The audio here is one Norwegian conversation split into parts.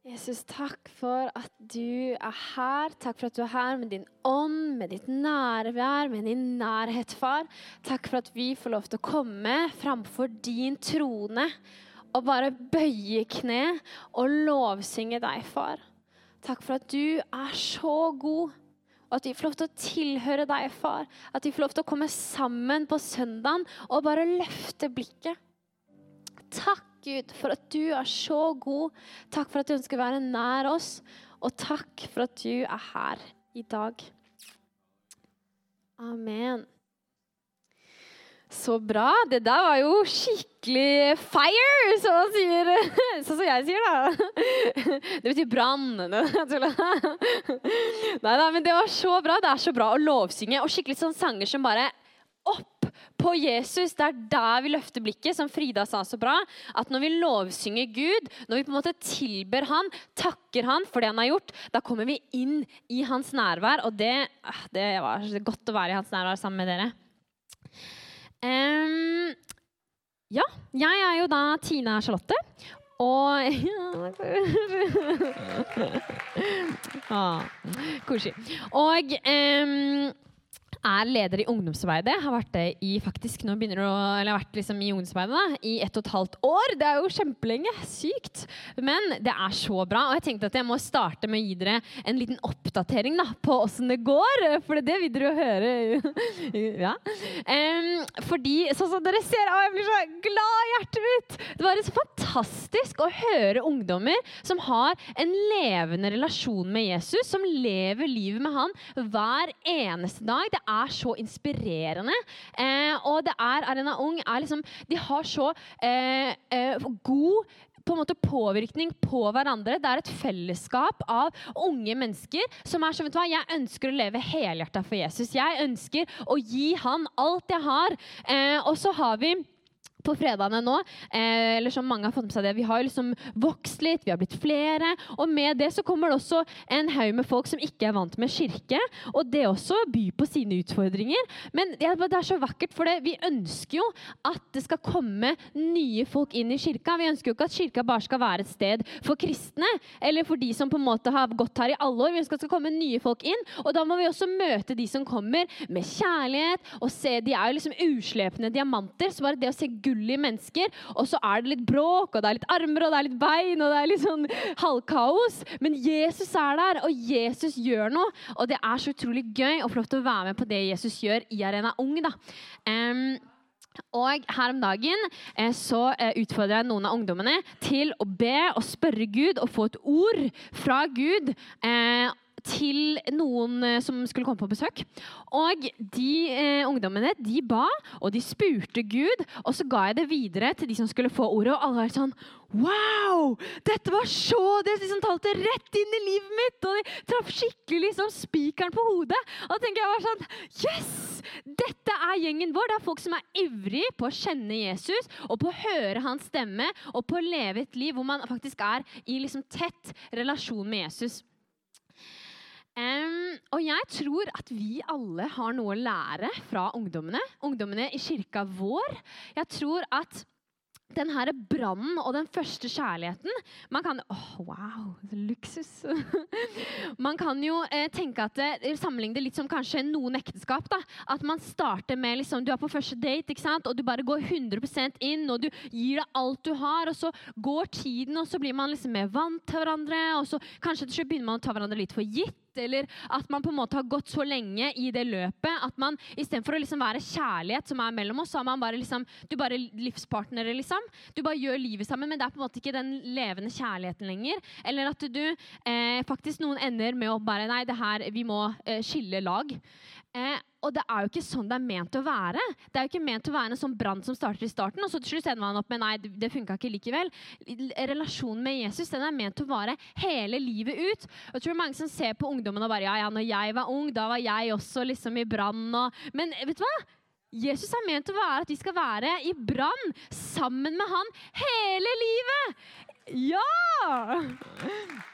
Jesus, takk for at du er her. Takk for at du er her med din ånd, med ditt nærvær, med din nærhet, far. Takk for at vi får lov til å komme framfor din trone og bare bøye kne og lovsynge deg, far. Takk for at du er så god. Og at vi får lov til å tilhøre deg, far. At vi får lov til å komme sammen på søndagen og bare løfte blikket. Takk Gud, for at du er så god. Takk for at du ønsker å være nær oss. Og takk for at du er her i dag. Amen. Så bra. Det der var jo skikkelig fire, som man sier. Sånn som jeg sier, da. Det betyr brann. Nei da, men det var så bra. Det er så bra å lovsynge. Og skikkelig sånn sanger som bare opp på Jesus. Det er der vi løfter blikket, som Frida sa så bra. At når vi lovsynger Gud, når vi på en måte tilber Han, takker Han for det Han har gjort, da kommer vi inn i Hans nærvær. Og det, ah, det var godt å være i Hans nærvær sammen med dere. Um, ja, jeg er jo da Tina Charlotte. Og ah, Koselig. Og um, er leder i ungdomsarbeidet. Har vært det i faktisk nå begynner å, eller har vært liksom i ungdomsarbeidet da, i ett og et halvt år. Det er jo kjempelenge. Sykt. Men det er så bra. Og jeg tenkte at jeg må starte med å gi dere en liten oppdatering da, på åssen det går. For det vil dere jo høre. ja. Um, fordi sånn som dere ser, å, jeg blir så glad i hjertet mitt. Det var så fantastisk å høre ungdommer som har en levende relasjon med Jesus, som lever livet med han hver eneste dag. Det er så inspirerende. Eh, og det er Arena Ung er liksom, De har så eh, eh, god på en måte påvirkning på hverandre. Det er et fellesskap av unge mennesker som er som vet du hva, Jeg ønsker å leve helhjerta for Jesus. Jeg ønsker å gi han alt jeg har. Eh, og så har vi på fredagene nå. Eh, eller som mange har fått med seg det, Vi har liksom vokst litt, vi har blitt flere. Og med det så kommer det også en haug med folk som ikke er vant med kirke. Og det også byr på sine utfordringer. Men det er så vakkert, for det. vi ønsker jo at det skal komme nye folk inn i kirka. Vi ønsker jo ikke at kirka bare skal være et sted for kristne, eller for de som på en måte har gått her i alle år. Vi ønsker at det skal komme nye folk inn. Og da må vi også møte de som kommer, med kjærlighet. og se, De er jo liksom uslepne diamanter. så bare det å se Gud gullige mennesker. Og så er det litt bråk, og det er litt armer, og det er litt bein, og det er litt sånn halvkaos. Men Jesus er der, og Jesus gjør noe. Og det er så utrolig gøy lov til å være med på det Jesus gjør i Arena Ung. da. Um, og her om dagen eh, så eh, utfordrer jeg noen av ungdommene til å be og spørre Gud og få et ord fra Gud. Eh, til noen eh, som skulle komme på besøk. Og de eh, ungdommene de ba, og de spurte Gud. Og så ga jeg det videre til de som skulle få ordet, og alle var sånn Wow! Dette var så Det liksom talte rett inn i livet mitt! Og de traff skikkelig liksom spikeren på hodet. Og da tenker jeg bare sånn Yes! Dette er gjengen vår. Det er folk som er ivrig på å kjenne Jesus og på å høre hans stemme og på å leve et liv hvor man faktisk er i liksom tett relasjon med Jesus. Um, og jeg tror at vi alle har noe å lære fra ungdommene. Ungdommene i kirka vår. Jeg tror at den her brannen og den første kjærligheten Man kan oh, Wow, luksus! man kan jo eh, tenke at det, Sammenligne det litt som kanskje noen ekteskap. da, At man starter med liksom, Du er på første date, ikke sant? og du bare går 100% inn, og du gir deg alt du har. og Så går tiden, og så blir man liksom mer vant til hverandre. og så Kanskje til slutt begynner man å ta hverandre litt for gitt eller at man på en måte har gått så lenge i det løpet at man istedenfor å liksom være kjærlighet som er mellom oss, så er man bare liksom, du bare livspartnere, liksom. Du bare gjør livet sammen, men det er på en måte ikke den levende kjærligheten lenger. Eller at du eh, faktisk noen ender med å bare Nei, det her, vi må eh, skille lag. Eh, og det er jo ikke sånn det er ment å være. Det er jo ikke ment å være en sånn brann som starter i starten, og så til slutt ender man opp med nei, det funka ikke likevel. Relasjonen med Jesus den er ment å vare hele livet ut. Og jeg tror mange som ser på ungdommen og bare ja, ja, når jeg var ung, da var jeg også liksom i brann. Og... Men vet du hva? Jesus er ment å være at vi skal være i brann sammen med han hele livet. Ja!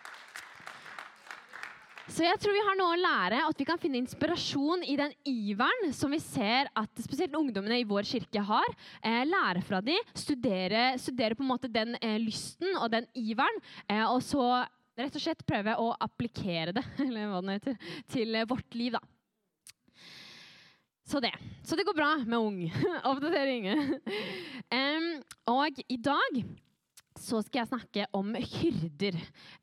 Så jeg tror vi har noe å lære, at vi kan finne inspirasjon i den iveren som vi ser at spesielt ungdommene i vår kirke har. Eh, lære fra dem, studere, studere, på en måte den eh, lysten og den iveren, eh, og så rett og slett prøve å applikere det eller hva det heter, til vårt liv. da. Så det. Så det går bra med ung. Oppdatering. um, og i dag så skal jeg snakke om hyrder.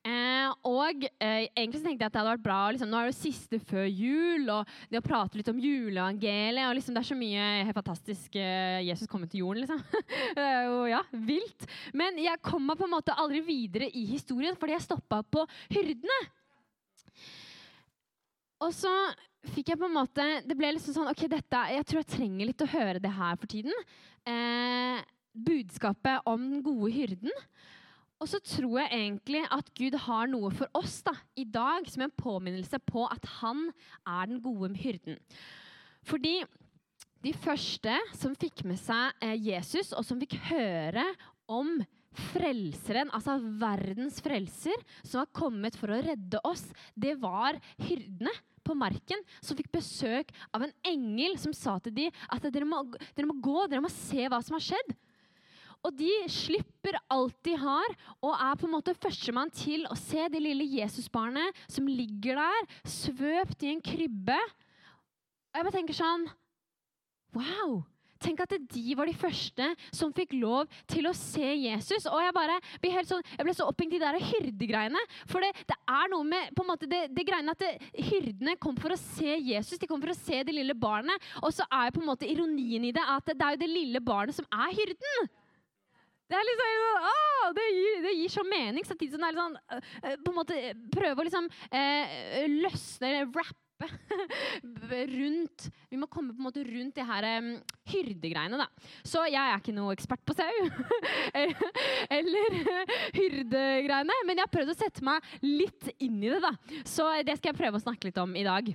Eh, og eh, egentlig tenkte jeg at det hadde vært bra liksom, Nå er det siste før jul, og det å prate litt om juleevangeliet og liksom, Det er så mye helt fantastisk eh, Jesus kommer til jorden, liksom. jo ja, vilt. Men jeg kom meg på en måte aldri videre i historien fordi jeg stoppa på hyrdene. Og så fikk jeg på en måte Det ble liksom sånn OK, dette, jeg tror jeg trenger litt å høre det her for tiden. Eh, budskapet om den gode hyrden. Og så tror jeg egentlig at Gud har noe for oss da, i dag som en påminnelse på at han er den gode hyrden. Fordi de første som fikk med seg eh, Jesus, og som fikk høre om frelseren, altså verdens frelser, som har kommet for å redde oss, det var hyrdene på marken som fikk besøk av en engel som sa til dem at dere må, dere må gå, dere må se hva som har skjedd. Og de slipper alt de har, og er på en måte førstemann til å se det lille Jesusbarnet som ligger der, svøpt i en krybbe. Og jeg bare tenker sånn Wow! Tenk at de var de første som fikk lov til å se Jesus. Og jeg bare ble, sånn, jeg ble så opphengt i de der hyrdegreiene. For det, det, er noe med på en måte, det, det greiene at det, hyrdene kom for å se Jesus, de kom for å se det lille barnet. Og så er på en måte ironien i det at det er jo det lille barnet som er hyrden. Det er liksom sånn, å, det, gir, det gir så mening, samtidig som det er litt sånn på en måte Prøve å liksom eh, løsne, rappe rundt Vi må komme på en måte rundt de her um, hyrdegreiene, da. Så jeg er ikke noe ekspert på sau. eller hyrdegreiene. Men jeg har prøvd å sette meg litt inn i det, da. Så det skal jeg prøve å snakke litt om i dag.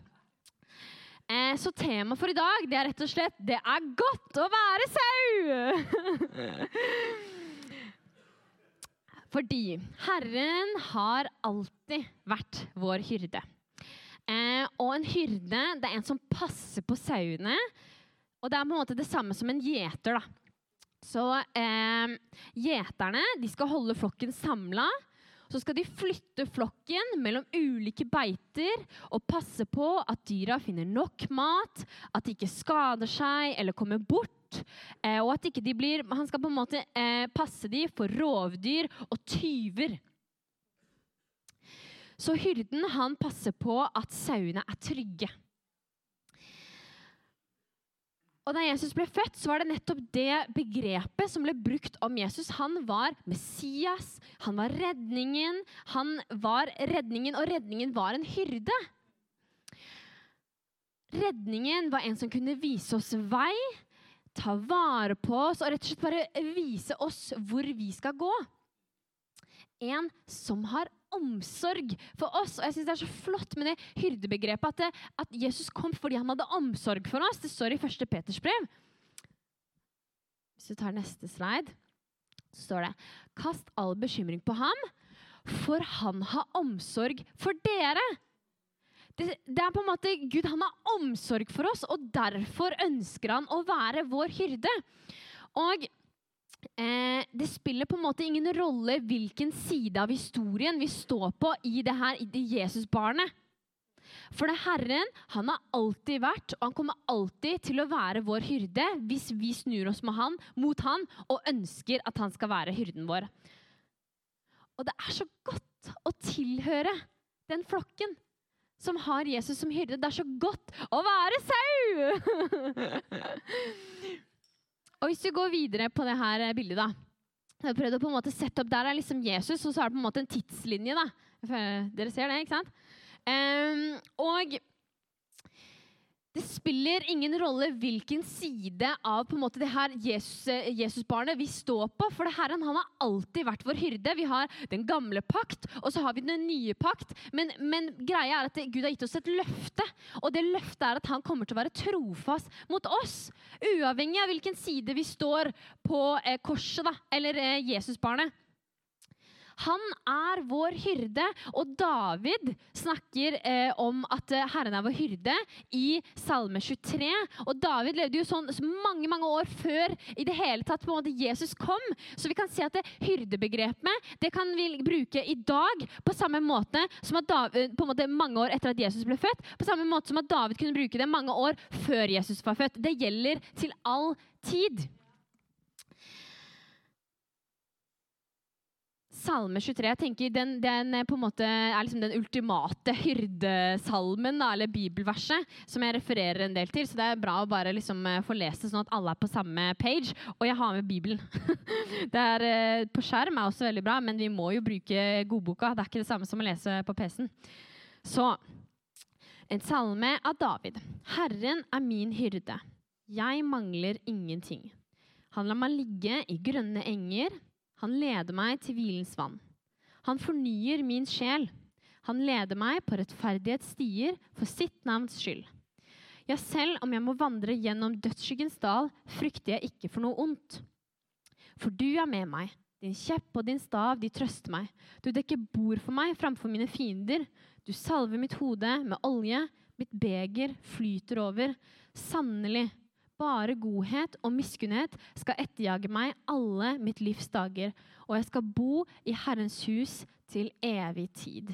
Eh, så temaet for i dag det er rett og slett 'Det er godt å være sau'. Fordi Herren har alltid vært vår hyrde. Eh, og en hyrde det er en som passer på sauene. Og det er på en måte det samme som en gjeter. da. Så eh, gjeterne de skal holde flokken samla. Så skal de flytte flokken mellom ulike beiter og passe på at dyra finner nok mat, at de ikke skader seg eller kommer bort Eh, og at ikke de blir, Han skal på en måte eh, passe dem for rovdyr og tyver. Så hyrden han passer på at sauene er trygge. Og Da Jesus ble født, så var det nettopp det begrepet som ble brukt om Jesus. Han var Messias, han var redningen. Han var redningen, og redningen var en hyrde. Redningen var en som kunne vise oss vei, ta vare på oss og rett og slett bare vise oss hvor vi skal gå. En som har omsorg for oss. Og jeg synes Det er så flott med det hyrdebegrepet at, det, at Jesus kom fordi han hadde omsorg for oss. Det står i 1. Peters brev. Hvis du tar neste slide, så står det Kast all bekymring på ham, for han har omsorg for dere det, det, er på en måte Gud han har omsorg for oss, og derfor ønsker han å være vår hyrde. Og eh, det spiller på en måte ingen rolle hvilken side av historien vi står på i det her i det Jesusbarnet. For det Herren han har alltid vært, og han kommer alltid til å være vår hyrde hvis vi snur oss han, mot han og ønsker at han skal være hyrden vår. Og det er så godt å tilhøre den flokken som har Jesus som hyrde. Det er så godt å være sau! og hvis vi går videre på det her bildet, da. Jeg har prøvd å på en måte sette opp, Der er liksom Jesus, og så er det på en måte en tidslinje. da. Dere ser det, ikke sant? Um, og det spiller ingen rolle hvilken side av på en måte det her Jesus, Jesusbarnet vi står på. For det Herren han har alltid vært vår hyrde. Vi har den gamle pakt, og så har vi den nye pakt. Men, men greia er at Gud har gitt oss et løfte. Og det løftet er at han kommer til å være trofast mot oss. Uavhengig av hvilken side vi står på eh, korset, da, eller eh, Jesusbarnet. Han er vår hyrde. Og David snakker eh, om at eh, Herren er vår hyrde i Salme 23. Og David levde jo sånn mange mange år før i det hele tatt på en måte Jesus kom. Så vi kan si at det hyrdebegrepet det kan vi bruke i dag på samme måte som at David, på en måte mange år etter at Jesus ble født. På samme måte som at David kunne bruke det mange år før Jesus var født. Det gjelder til all tid. Salme 23 jeg tenker den, den måte er liksom den ultimate hyrdesalmen, eller bibelverset, som jeg refererer en del til. Så det er bra å bare liksom eh, få lest det, sånn at alle er på samme page. Og jeg har med Bibelen. det er, eh, på skjerm er også veldig bra, men vi må jo bruke godboka. Det er ikke det samme som å lese på PC-en. Så en salme av David. Herren er min hyrde. Jeg mangler ingenting. Han lar meg ligge i grønne enger. Han leder meg til hvilens vann. Han fornyer min sjel. Han leder meg på rettferdighetsstier for sitt navns skyld. Ja, selv om jeg må vandre gjennom dødsskyggens dal, frykter jeg ikke for noe ondt. For du er med meg. Din kjepp og din stav, de trøster meg. Du dekker bord for meg framfor mine fiender. Du salver mitt hode med olje. Mitt beger flyter over. Sannelig, bare godhet og miskunnhet skal etterjage meg alle mitt livs dager, og jeg skal bo i Herrens hus til evig tid.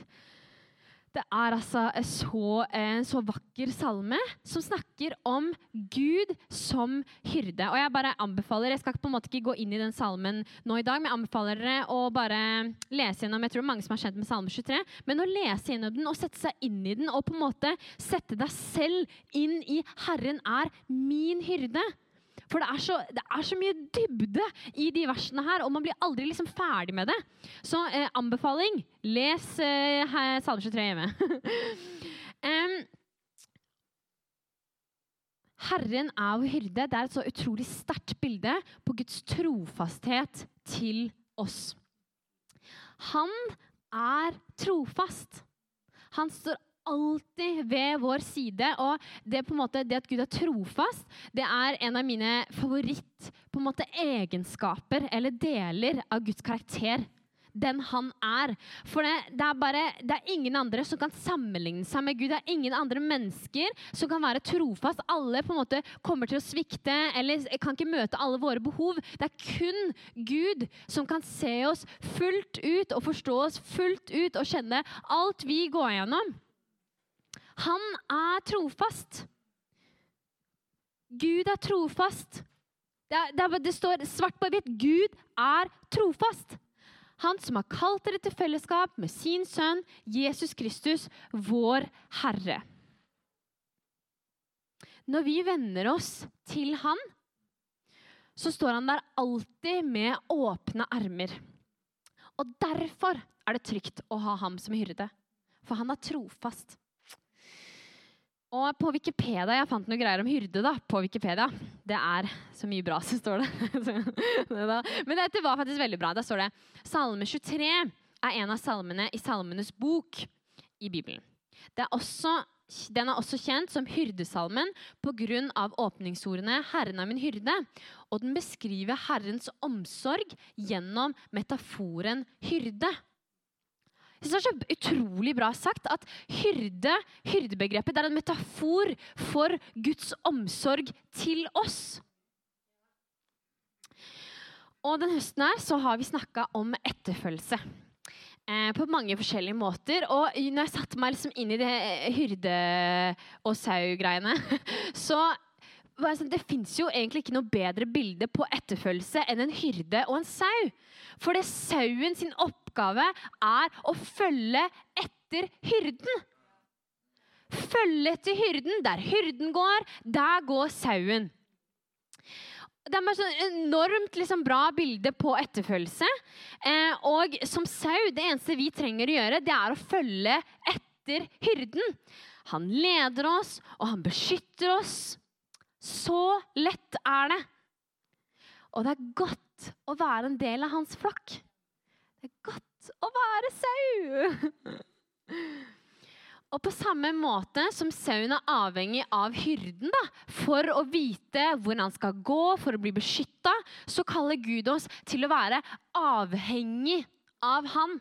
Det er altså så, en så vakker salme som snakker om Gud som hyrde. Og Jeg bare anbefaler, jeg skal på en måte ikke gå inn i den salmen nå i dag, men jeg anbefaler dere å bare lese gjennom jeg tror det er mange som har kjent med salme 23, men å lese gjennom den og sette seg inn i den og på en måte sette deg selv inn i Herren er min hyrde. For det er, så, det er, så, mye dybde i de versene her, og man blir aldri liksom ferdig med det. Så eh, anbefaling les eh, Salme 23 hjemme. um, Herren er vår hyrde. Det er et så utrolig sterkt bilde på Guds trofasthet til oss. Han er trofast. Han står alltid ved vår side. Og det, måte, det, at Gud er trofast, det er en av mine favoritt på en måte, egenskaper eller deler av Guds karakter. Den han er. For det, det, er bare, det er ingen andre som kan sammenligne seg med Gud. Det er ingen andre mennesker som kan være trofast. Alle på en måte kommer til å svikte eller kan ikke møte alle våre behov. Det er kun Gud som kan se oss fullt ut og forstå oss fullt ut og kjenne alt vi går gjennom. Han er trofast. Gud er trofast. Det, det, det står svart på hvitt. Gud er trofast. Han som har kalt dere til fellesskap med sin sønn Jesus Kristus, vår Herre. Når vi venner oss til Han, så står han der alltid med åpne ermer. Og derfor er det trygt å ha ham som hyrde, for han er trofast. Og på Wikipedia, Jeg fant noen greier om hyrde da, på Wikipedia. Det er så mye bra som står det. Men dette var faktisk veldig bra. Da står det Salme 23 er en av salmene i Salmenes bok i Bibelen. Er også, den er også kjent som hyrdesalmen pga. åpningsordene 'Herren er min hyrde'. Og den beskriver Herrens omsorg gjennom metaforen hyrde. Det er så utrolig bra sagt at hyrde, hyrdebegrepet er en metafor for Guds omsorg til oss. Og denne høsten her så har vi snakka om etterfølgelse. Eh, på mange forskjellige måter. Og når jeg satte meg liksom inn i det hyrde- og sau-greiene, så det fins jo egentlig ikke noe bedre bilde på etterfølgelse enn en hyrde og en sau. For det sauen sin oppgave er å følge etter hyrden. Følge etter hyrden. Der hyrden går, der går sauen. Det er et sånn enormt liksom, bra bilde på etterfølgelse. Eh, og som sau, det eneste vi trenger å gjøre, det er å følge etter hyrden. Han leder oss, og han beskytter oss. Så lett er det. Og det er godt å være en del av hans flokk. Det er godt å være sau! Og på samme måte som sauen er avhengig av hyrden da, for å vite hvor han skal gå for å bli beskytta, så kaller Gud oss til å være avhengig av han.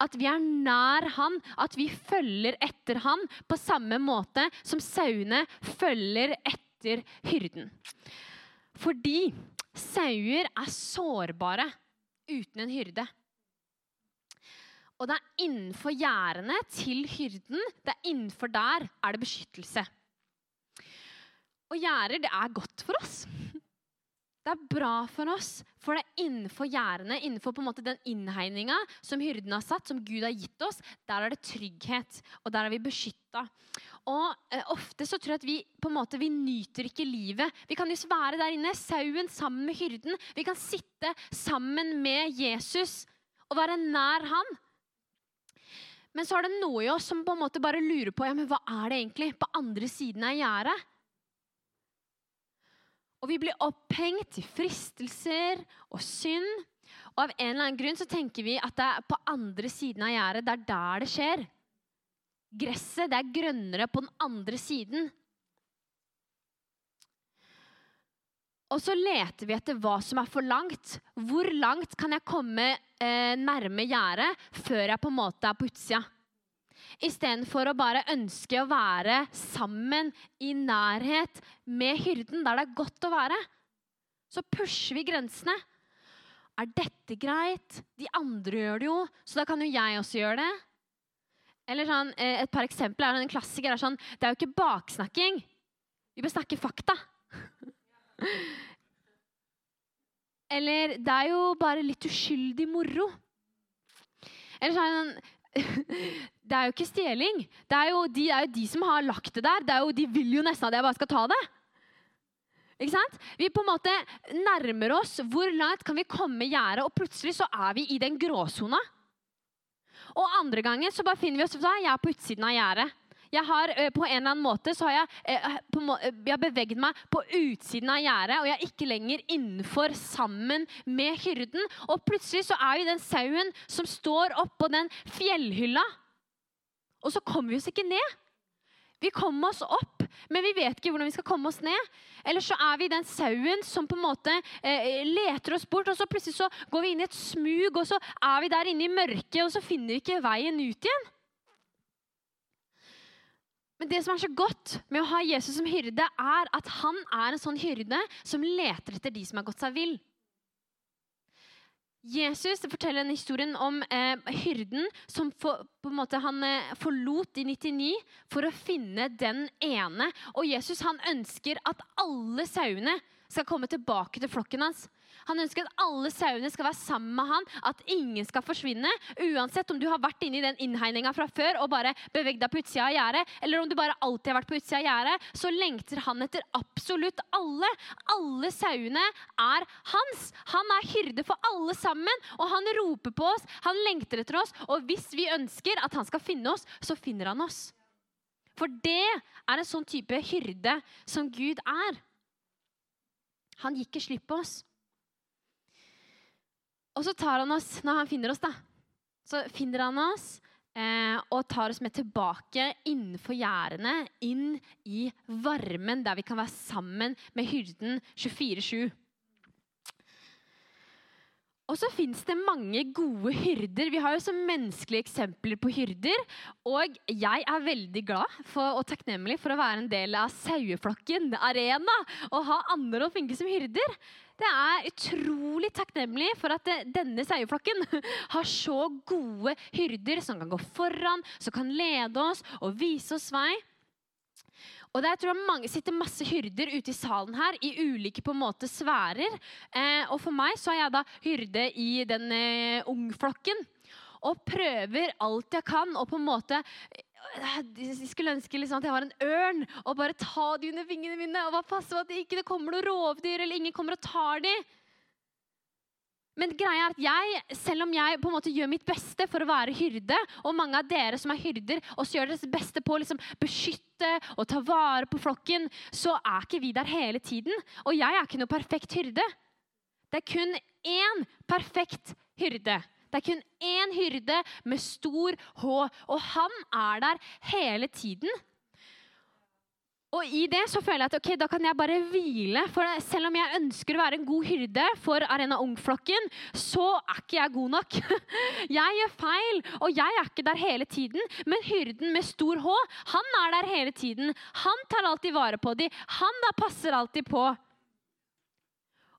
At vi er nær han, at vi følger etter han på samme måte som sauene følger etter hyrden. Fordi sauer er sårbare uten en hyrde. Og det er innenfor gjerdene til hyrden, det er innenfor der er det beskyttelse. Og gjerder, det er godt for oss. Det er bra for oss, for det er innenfor gjerdene, innenfor på en måte den innhegninga som hyrden har satt, som Gud har gitt oss, der er det trygghet, og der er vi beskytta. Og eh, Ofte så tror jeg at vi på en måte, vi nyter ikke livet. Vi kan just være der inne, sauen sammen med hyrden. Vi kan sitte sammen med Jesus og være nær han. Men så er det noe i oss som på en måte bare lurer på ja, men hva er det egentlig på andre siden av gjerdet. Og vi blir opphengt i fristelser og synd. Og av en eller annen grunn så tenker vi at det er på andre siden av gjerdet. Det er der det skjer. Gresset det er grønnere på den andre siden. Og så leter vi etter hva som er for langt. Hvor langt kan jeg komme eh, nærme gjerdet før jeg på en måte er på utsida? Istedenfor å bare ønske å være sammen i nærhet med hyrden, der det er godt å være. Så pusher vi grensene. Er dette greit? De andre gjør det jo, så da kan jo jeg også gjøre det. Eller sånn, eh, Et par eksempler er en klassiker er sånn Det er jo ikke baksnakking. Vi bør snakke fakta. Eller det er jo bare litt uskyldig moro. Eller sånn det er jo ikke stjeling. Det er jo, de, er jo de som har lagt det der. Det er jo, de vil jo nesten at jeg bare skal ta det. Ikke sant? Vi på en måte nærmer oss hvor langt kan vi komme gjerdet, og plutselig så er vi i den gråsona. Og andre ganger så bare finner vi oss da, jeg er på utsiden av gjerdet. Jeg har eh, på en eller annen måte så har jeg, eh, på, jeg har beveget meg på utsiden av gjerdet, og jeg er ikke lenger innenfor sammen med hyrden. Og plutselig så er vi den sauen som står oppå den fjellhylla. Og så kommer vi oss ikke ned. Vi kommer oss opp, men vi vet ikke hvordan vi skal komme oss ned. Eller så er vi den sauen som på en måte eh, leter oss bort, og så plutselig så går vi inn i et smug, og så er vi der inne i mørket, og så finner vi ikke veien ut igjen. Men det som er så godt med å ha Jesus som hyrde, er at han er en sånn hyrde som leter etter de som har gått seg vill. Jesus forteller en historien om eh, hyrden som for, på en måte han eh, forlot de 99 for å finne den ene. Og Jesus han ønsker at alle sauene skal komme tilbake til flokken hans. Han ønsker at alle sauene skal være sammen med han, at ingen skal forsvinne. Uansett om du har vært inne i den innhegninga fra før og bare beveget deg på utsida av gjerdet, eller om du bare alltid har vært på utsida av gjerdet, så lengter han etter absolutt alle. Alle sauene er hans. Han er hyrde for alle sammen, og han roper på oss. Han lengter etter oss, og hvis vi ønsker at han skal finne oss, så finner han oss. For det er en sånn type hyrde som Gud er. Han gikk ikke slipp på oss. Og så tar han oss, når han finner oss, da, så finner han oss eh, og tar oss med tilbake innenfor gjerdene, inn i varmen, der vi kan være sammen med hyrden 24-7. Og så fins det mange gode hyrder. Vi har jo så menneskelige eksempler på hyrder. Og jeg er veldig glad for, og takknemlig for å være en del av saueflokken Arena og ha andre og Finke som hyrder. Det er utrolig takknemlig for at denne saueflokken har så gode hyrder som kan gå foran, som kan lede oss og vise oss vei. Og der tror jeg mange sitter masse hyrder ute i salen her i ulike på en måte sfærer. Eh, og for meg så er jeg da hyrde i den eh, ungflokken. Og prøver alt jeg kan og på en måte eh, jeg skulle ønske liksom at jeg var en ørn og bare ta de under vingene mine og bare passe på at det ikke kommer noe rovdyr eller ingen kommer og tar de. Men greia er at jeg, selv om jeg på en måte gjør mitt beste for å være hyrde, og mange av dere som er hyrder, også gjør deres beste på å liksom beskytte og ta vare på flokken, så er ikke vi der hele tiden. Og jeg er ikke noe perfekt hyrde. Det er kun én perfekt hyrde. Det er kun én hyrde med stor H, og han er der hele tiden. Og i det så føler jeg at ok, da kan jeg bare hvile. For selv om jeg ønsker å være en god hyrde for Arena Ung-flokken, så er ikke jeg god nok. Jeg gjør feil, og jeg er ikke der hele tiden. Men hyrden med stor H, han er der hele tiden. Han tar alltid vare på dem. Han da passer alltid på.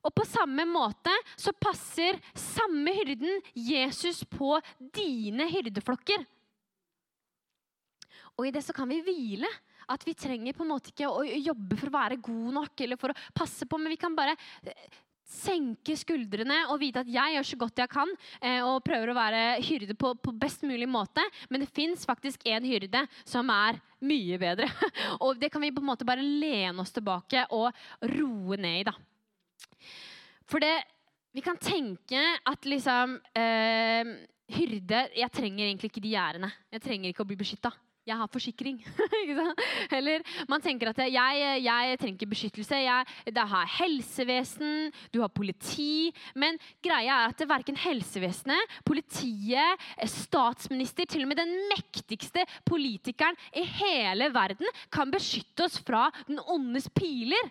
Og på samme måte så passer samme hyrden Jesus på dine hyrdeflokker. Og i det så kan vi hvile. At vi trenger på en måte ikke å jobbe for å være god nok eller for å passe på, men vi kan bare eh, senke skuldrene og vite at jeg gjør så godt jeg kan eh, og prøver å være hyrde på, på best mulig måte. Men det fins faktisk en hyrde som er mye bedre. og det kan vi på en måte bare lene oss tilbake og roe ned i. da. For det, vi kan tenke at liksom eh, Hyrde Jeg trenger egentlig ikke de gjerdene. Jeg trenger ikke å bli beskytta jeg har forsikring. Eller man tenker at jeg, jeg trenger ikke beskyttelse. Jeg, det har helsevesen, du har politi. Men greia er at verken helsevesenet, politiet, statsminister, til og med den mektigste politikeren i hele verden kan beskytte oss fra den ondes piler.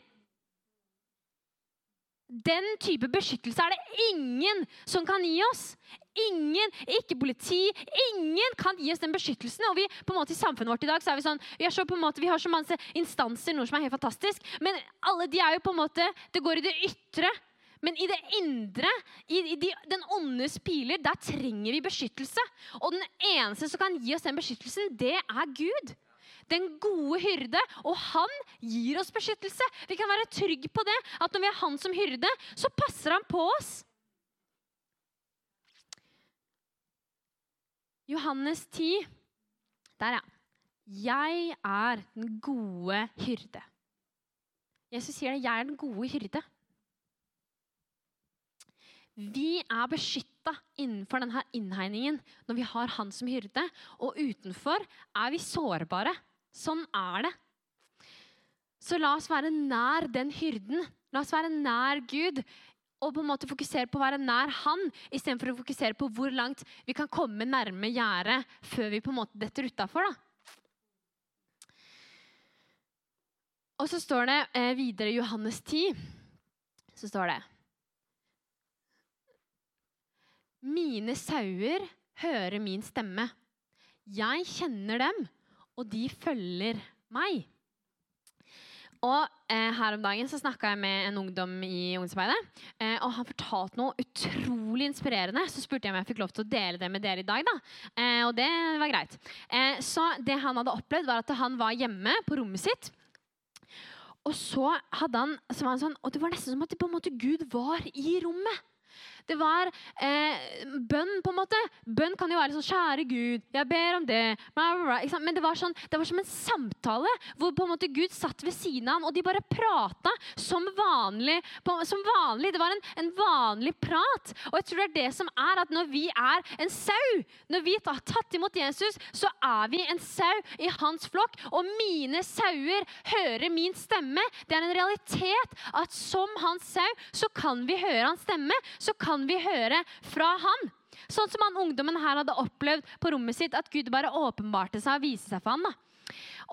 Den type beskyttelse er det ingen som kan gi oss. Ingen, ikke politi, ingen kan gi oss den beskyttelsen. Og vi på en måte i samfunnet vårt i dag så er vi sånn, vi, så måte, vi har så mange instanser, noe som er helt fantastisk. Men alle de er jo på en måte, det går i det ytre. Men i det indre, i, de, den åndes piler, der trenger vi beskyttelse. Og den eneste som kan gi oss den beskyttelsen, det er Gud den gode hyrde, og han gir oss beskyttelse. Vi kan være trygge på det, at når vi har han som hyrde, så passer han på oss. Johannes 10. Der, ja. Jeg er den gode hyrde. Jesus sier det. Jeg er den gode hyrde. Vi er beskytta innenfor denne innhegningen når vi har han som hyrde. Og utenfor er vi sårbare. Sånn er det. Så la oss være nær den hyrden. La oss være nær Gud og på en måte fokusere på å være nær Han istedenfor å fokusere på hvor langt vi kan komme nærme gjerdet før vi på en måte detter utafor. Og så står det eh, videre i Johannes 10 så står det Mine sauer hører min stemme. Jeg kjenner dem, og de følger meg. Og eh, Her om dagen så snakka jeg med en ungdom i ungdomsarbeidet. Eh, og Han fortalte noe utrolig inspirerende. Så spurte jeg om jeg fikk lov til å dele det med dere i dag. da. Eh, og det var greit. Eh, så det han hadde opplevd, var at han var hjemme på rommet sitt. Og så hadde han, så var han sånn, og det var nesten som at det på en måte Gud var i rommet. Det var eh, bønn, på en måte. Bønn kan jo være sånn 'Kjære Gud, jeg ber om det.' Men det var, sånn, det var som en samtale hvor på en måte Gud satt ved siden av ham, og de bare prata som vanlig. Som vanlig. Det var en, en, vanlig prat. Og jeg tror det er det som er at når vi er en sau, når vi har tatt imot Jesus, så er vi en sau i hans flokk. Og mine sauer hører min stemme. Det er en realitet at som hans sau så kan vi høre hans stemme. Så kan kan vi høre fra han. Sånn som han ungdommen her hadde opplevd på rommet sitt, at Gud bare åpenbarte seg og viste seg for han. da.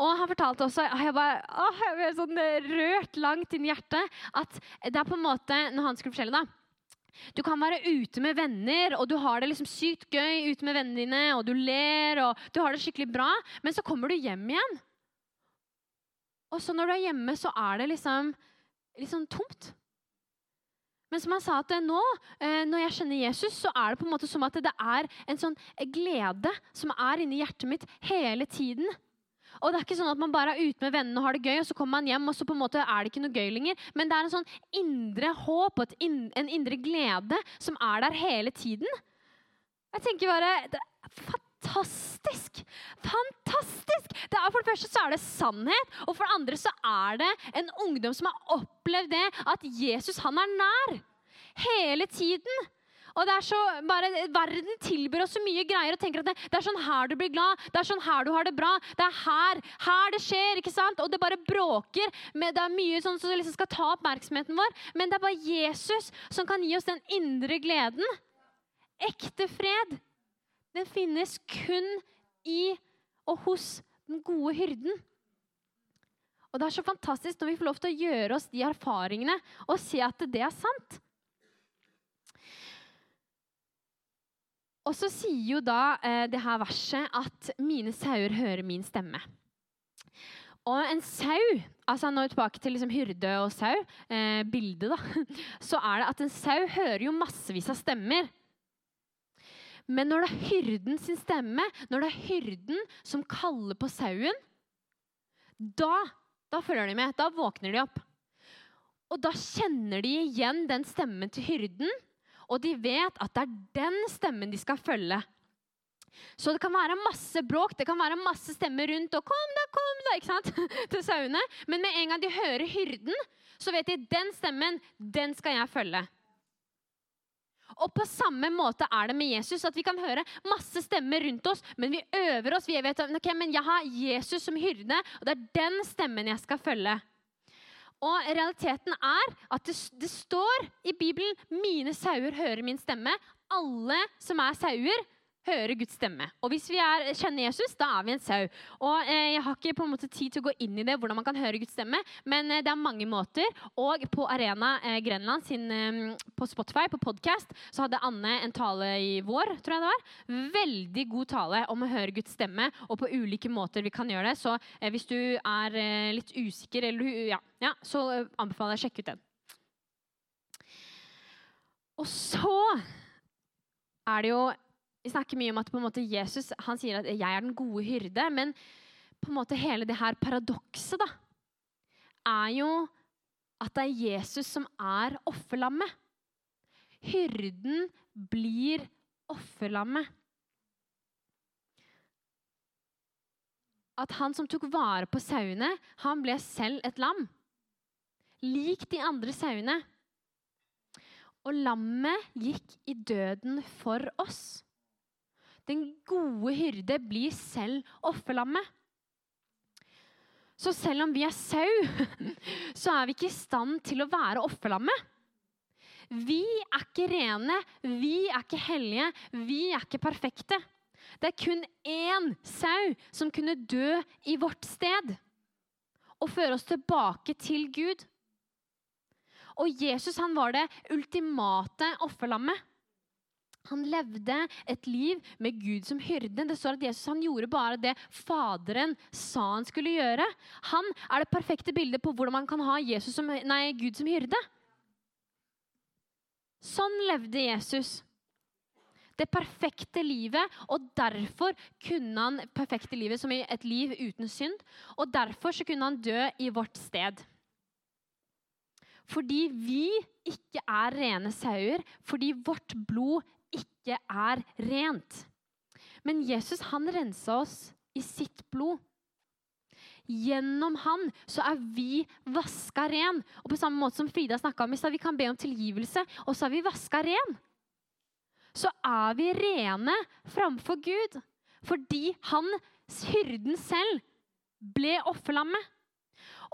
Og han fortalte også jeg bare, åh, jeg ble sånn rørt langt inn i hjertet, at det er på en måte, når han skulle fortelle da, du kan være ute med venner, og du har det liksom sykt gøy ute med vennene dine, og du ler, og du har det skikkelig bra, men så kommer du hjem igjen. Og så når du er hjemme, så er det liksom, liksom tomt. Men som han sa at nå, eh, når jeg kjenner Jesus, så er det på en måte som at det er en sånn glede som er inni hjertet mitt hele tiden. Og det er ikke sånn at man bare er ute med vennene og har det gøy, og så kommer man hjem, og så på en måte er det ikke noe gøy lenger. Men det er en sånn indre håp og en indre glede som er der hele tiden. Jeg tenker bare det er Fantastisk! Fantastisk! Det er, for det første så er det sannhet, og for det andre så er det en ungdom som har opplevd det, at Jesus han er nær. Hele tiden. Og det er så, bare, Verden tilbyr oss så mye greier og tenker at det, det, er sånn her du blir glad, det er sånn her du har det bra. Det er her, her det skjer. ikke sant? Og det bare bråker. Med, det er mye sånn som liksom skal ta oppmerksomheten vår. Men det er bare Jesus som kan gi oss den indre gleden. Ekte fred. Den finnes kun i og hos den gode hyrden. Og det er så fantastisk når vi får lov til å gjøre oss de erfaringene og se at det er sant. Og så sier jo da eh, det her verset at 'mine sauer hører min stemme'. Og en sau altså Nå tilbake til liksom hyrde og sau, eh, bildet, da. Så er det at en sau hører jo massevis av stemmer. Men når det er hyrden sin stemme, når det er hyrden som kaller på sauen, da, da følger de med. Da våkner de opp. Og da kjenner de igjen den stemmen til hyrden, og de vet at det er den stemmen de skal følge. Så det kan være masse bråk, det kan være masse stemmer rundt. og kom da, kom da, ikke sant? til sauene. Men med en gang de hører hyrden, så vet de den stemmen, den skal jeg følge. Og på samme måte er det med Jesus. at Vi kan høre masse stemmer rundt oss, men vi øver oss. Vi vet ok, men jeg har Jesus som hyrde, og det er den stemmen jeg skal følge. Og realiteten er at det, det står i Bibelen 'Mine sauer hører min stemme'. Alle som er sauer, høre Guds stemme. Og hvis vi er, kjenner Jesus, da er vi en sau. Og eh, Jeg har ikke på en måte tid til å gå inn i det, hvordan man kan høre Guds stemme, men eh, det er mange måter. Og på Arena eh, Grenland sin, eh, på Spotify, på podkast, så hadde Anne en tale i vår, tror jeg det var. Veldig god tale om å høre Guds stemme, og på ulike måter vi kan gjøre det. Så eh, hvis du er eh, litt usikker, eller, ja, ja, så anbefaler jeg å sjekke ut den. Og så er det jo vi snakker mye om at på en måte Jesus han sier at 'jeg er den gode hyrde'. Men på en måte hele det her paradokset da, er jo at det er Jesus som er offerlammet. Hyrden blir offerlammet. At han som tok vare på sauene, han ble selv et lam. Lik de andre sauene. Og lammet gikk i døden for oss. Den gode hyrde blir selv offerlammet. Så selv om vi er sau, så er vi ikke i stand til å være offerlammet. Vi er ikke rene, vi er ikke hellige, vi er ikke perfekte. Det er kun én sau som kunne dø i vårt sted og føre oss tilbake til Gud. Og Jesus han var det ultimate offerlammet. Han levde et liv med Gud som hyrde. Det står at Jesus han gjorde bare det Faderen sa han skulle gjøre. Han er det perfekte bildet på hvordan man kan ha som, nei, Gud som hyrde. Sånn levde Jesus. Det perfekte livet, og derfor kunne han perfekte livet som et liv uten synd. Og derfor kunne han dø i vårt sted. Fordi vi ikke er rene sauer, fordi vårt blod ikke er rent. Men Jesus han rensa oss i sitt blod. Gjennom han så er vi vaska ren. Og på samme måte som Frida snakka om i vi kan be om tilgivelse, og så er vi vaska ren. Så er vi rene framfor Gud fordi han, hyrden selv, ble offerlammet.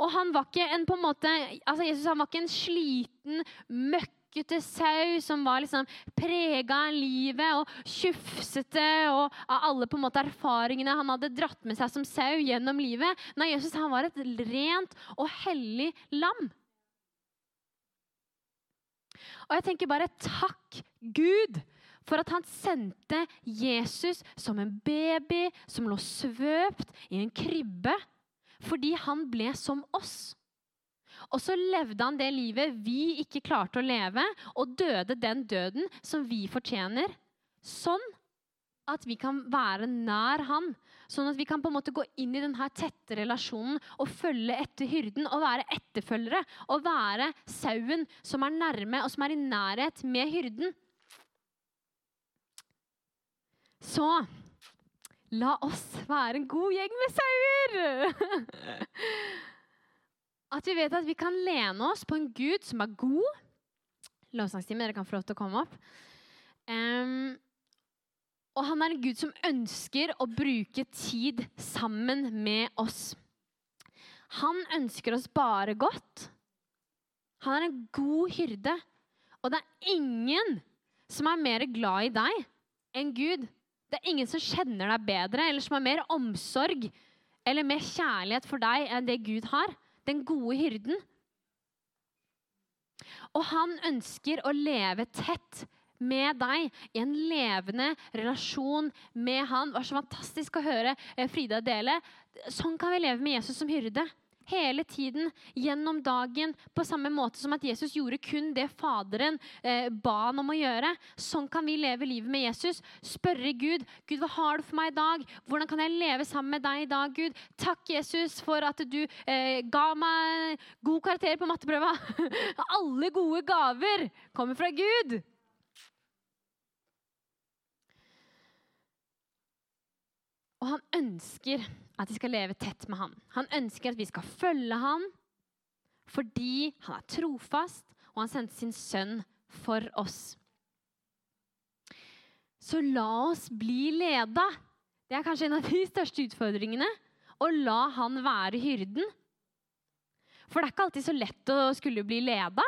Og han var ikke en på en måte, altså Jesus han var ikke en sliten, møkk møkkete sau som var liksom prega av livet og tjufsete og av alle på en måte erfaringene han hadde dratt med seg som sau gjennom livet. Nei, Jesus han var et rent og hellig lam. Og jeg tenker bare takk Gud for at han sendte Jesus som en baby som lå svøpt i en krybbe, fordi han ble som oss. Og så levde han det livet vi ikke klarte å leve, og døde den døden som vi fortjener. Sånn at vi kan være nær han. Sånn at vi kan på en måte gå inn i denne tette relasjonen og følge etter hyrden og være etterfølgere. Og være sauen som er nærme og som er i nærhet med hyrden. Så la oss være en god gjeng med sauer! At vi vet at vi kan lene oss på en Gud som er god. Lovsangstime, dere kan få lov til å komme opp. Um, og han er en Gud som ønsker å bruke tid sammen med oss. Han ønsker oss bare godt. Han er en god hyrde. Og det er ingen som er mer glad i deg enn Gud. Det er ingen som kjenner deg bedre, eller som har mer omsorg eller mer kjærlighet for deg enn det Gud har. Den gode hyrden. Og han ønsker å leve tett med deg i en levende relasjon med han. Det var så fantastisk å høre eh, Frida dele. Sånn kan vi leve med Jesus som hyrde. Hele tiden, gjennom dagen, på samme måte som at Jesus gjorde kun det Faderen eh, ba han om å gjøre. Sånn kan vi leve livet med Jesus. Spørre Gud Gud, hva har du for meg i dag. Hvordan kan jeg leve sammen med deg i dag, Gud? Takk, Jesus, for at du eh, ga meg god karakter på matteprøva. Alle gode gaver kommer fra Gud. Og han ønsker at vi skal leve tett med han. Han ønsker at vi skal følge han fordi han er trofast, og han sendte sin sønn for oss. Så la oss bli leda. Det er kanskje en av de største utfordringene. Å la han være hyrden. For det er ikke alltid så lett å skulle bli leda.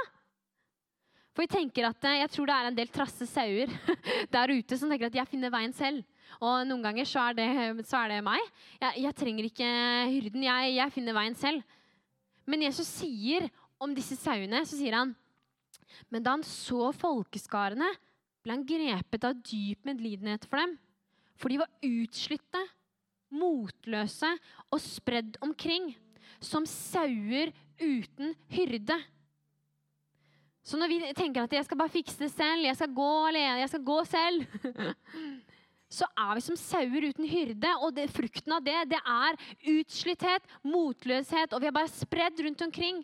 For jeg tenker at jeg tror det er en del trasse sauer der ute som tenker at jeg finner veien selv. Og noen ganger så er det, så er det meg. Jeg, jeg, trenger ikke hyrden. Jeg, jeg, finner veien selv. Men Jesus sier om disse sauene, så sier han Men da han så folkeskarene, ble han grepet av dyp medlidenhet for dem. For de var utslitte, motløse og spredd omkring. Som sauer uten hyrde. Så når vi tenker at jeg skal bare fikse det selv, jeg skal gå alene, jeg skal gå selv så er vi som sauer uten hyrde. Og det, frukten av det, det er utslitthet, motløshet, og vi er bare spredd rundt omkring.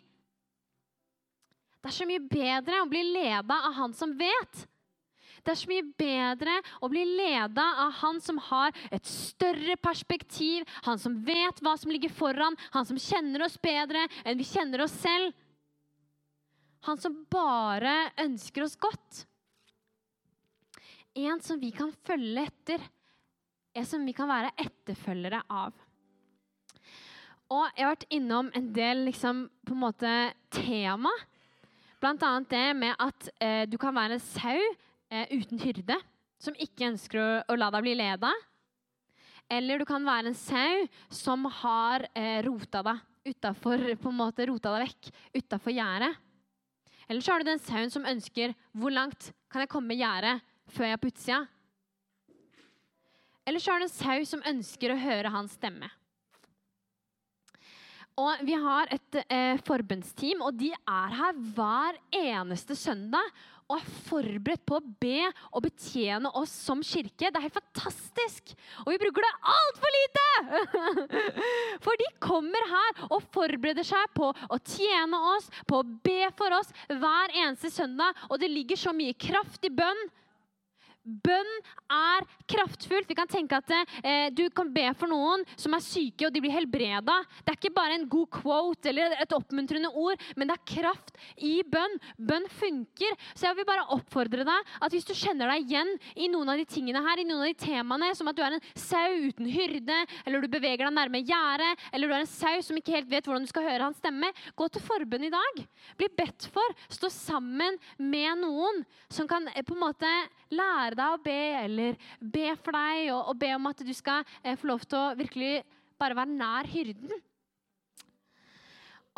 Det er så mye bedre å bli leda av han som vet. Det er så mye bedre å bli leda av han som har et større perspektiv, han som vet hva som ligger foran, han som kjenner oss bedre enn vi kjenner oss selv. Han som bare ønsker oss godt en som vi kan følge etter. En som vi kan være etterfølgere av. Og jeg har vært innom en del liksom, på en måte, tema. Blant annet det med at eh, du kan være en sau eh, uten hyrde, som ikke ønsker å, å la deg bli leda. Eller du kan være en sau som har eh, rota deg utafor rota deg vekk utafor gjerdet. Eller så har du den sauen som ønsker hvor langt kan jeg komme med gjerdet før jeg er på utsida. Eller så er det en sau som ønsker å høre hans stemme. Og Vi har et eh, forbundsteam, og de er her hver eneste søndag og er forberedt på å be og betjene oss som kirke. Det er helt fantastisk! Og vi bruker det altfor lite! For de kommer her og forbereder seg på å tjene oss, på å be for oss hver eneste søndag. Og det ligger så mye kraft i bønn. Bønn er kraftfullt. Vi kan tenke at eh, Du kan be for noen som er syke, og de blir helbreda. Det er ikke bare en god quote eller et oppmuntrende ord, men det er kraft i bønn. Bønn funker. Så jeg vil bare oppfordre deg at hvis du kjenner deg igjen i noen av de tingene her, i noen av de temaene, som at du er en sau uten hyrde, eller du beveger deg nærme gjerdet, eller du er en sau som ikke helt vet hvordan du skal høre hans stemme, gå til forbønn i dag. Bli bedt for. Stå sammen med noen som kan eh, på en måte lære lære deg å be, eller be for deg, og, og be om at du skal eh, få lov til å virkelig bare være nær hyrden.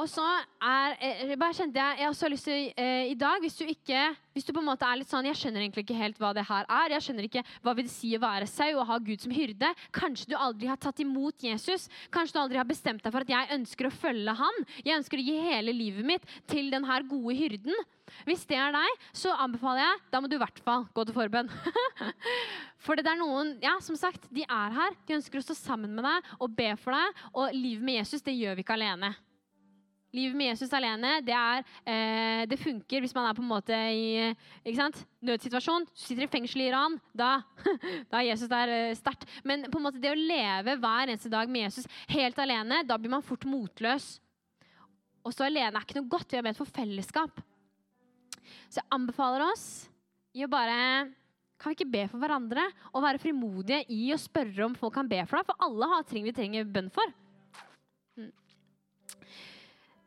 Og så er, eh, bare kjente jeg, jeg også så lyst til eh, i dag, hvis du, ikke, hvis du på en måte er litt sånn Jeg skjønner egentlig ikke helt hva det her er. Jeg skjønner ikke hva vil det si å være sau og ha Gud som hyrde. Kanskje du aldri har tatt imot Jesus. Kanskje du aldri har bestemt deg for at jeg ønsker å følge han. Jeg ønsker å gi hele livet mitt til den her gode hyrden. Hvis det er deg, så anbefaler jeg da må du i hvert fall gå til forbønn. for det er noen ja, som sagt, de er her. De ønsker å stå sammen med deg og be for deg. Og livet med Jesus det gjør vi ikke alene. Livet med Jesus alene, det, er, eh, det funker hvis man er på en måte i ikke sant? nødsituasjon. Du sitter i fengsel i Iran. Da, da er Jesus der eh, sterkt. Men på en måte det å leve hver eneste dag med Jesus helt alene, da blir man fort motløs. Å stå alene er ikke noe godt. Vi har bedt for fellesskap. Så jeg anbefaler oss i å bare kan vi ikke be for hverandre og være frimodige i å spørre om folk kan be for deg? For alle har ting vi trenger bønn for.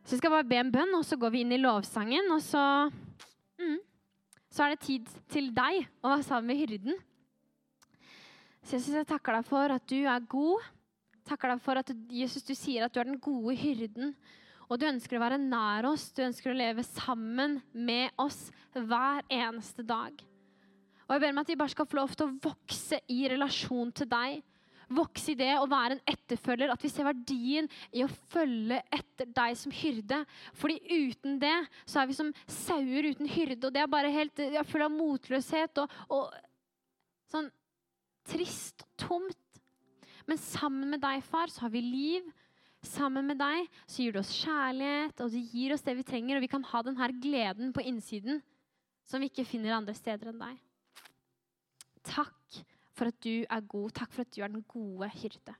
Så vi skal bare be en bønn, og så går vi inn i lovsangen. Og så, mm, så er det tid til deg å være sammen med hyrden. Så Jesus, jeg takker deg for at du er god. Takker deg for at Jesus, du sier at du er den gode hyrden. Og du ønsker å være nær oss, du ønsker å leve sammen med oss hver eneste dag. Og jeg ber meg at vi bare skal få lov til å vokse i relasjon til deg. Vokse i det å være en etterfølger. At vi ser verdien i å følge etter deg som hyrde. Fordi uten det så er vi som sauer uten hyrde, og det er bare helt full av motløshet og, og sånn trist og tomt. Men sammen med deg, far, så har vi liv. Sammen med deg så gir du oss kjærlighet, og du gir oss det vi trenger. Og vi kan ha denne gleden på innsiden som vi ikke finner andre steder enn deg. Takk for at du er god. Takk for at du er den gode hyrde.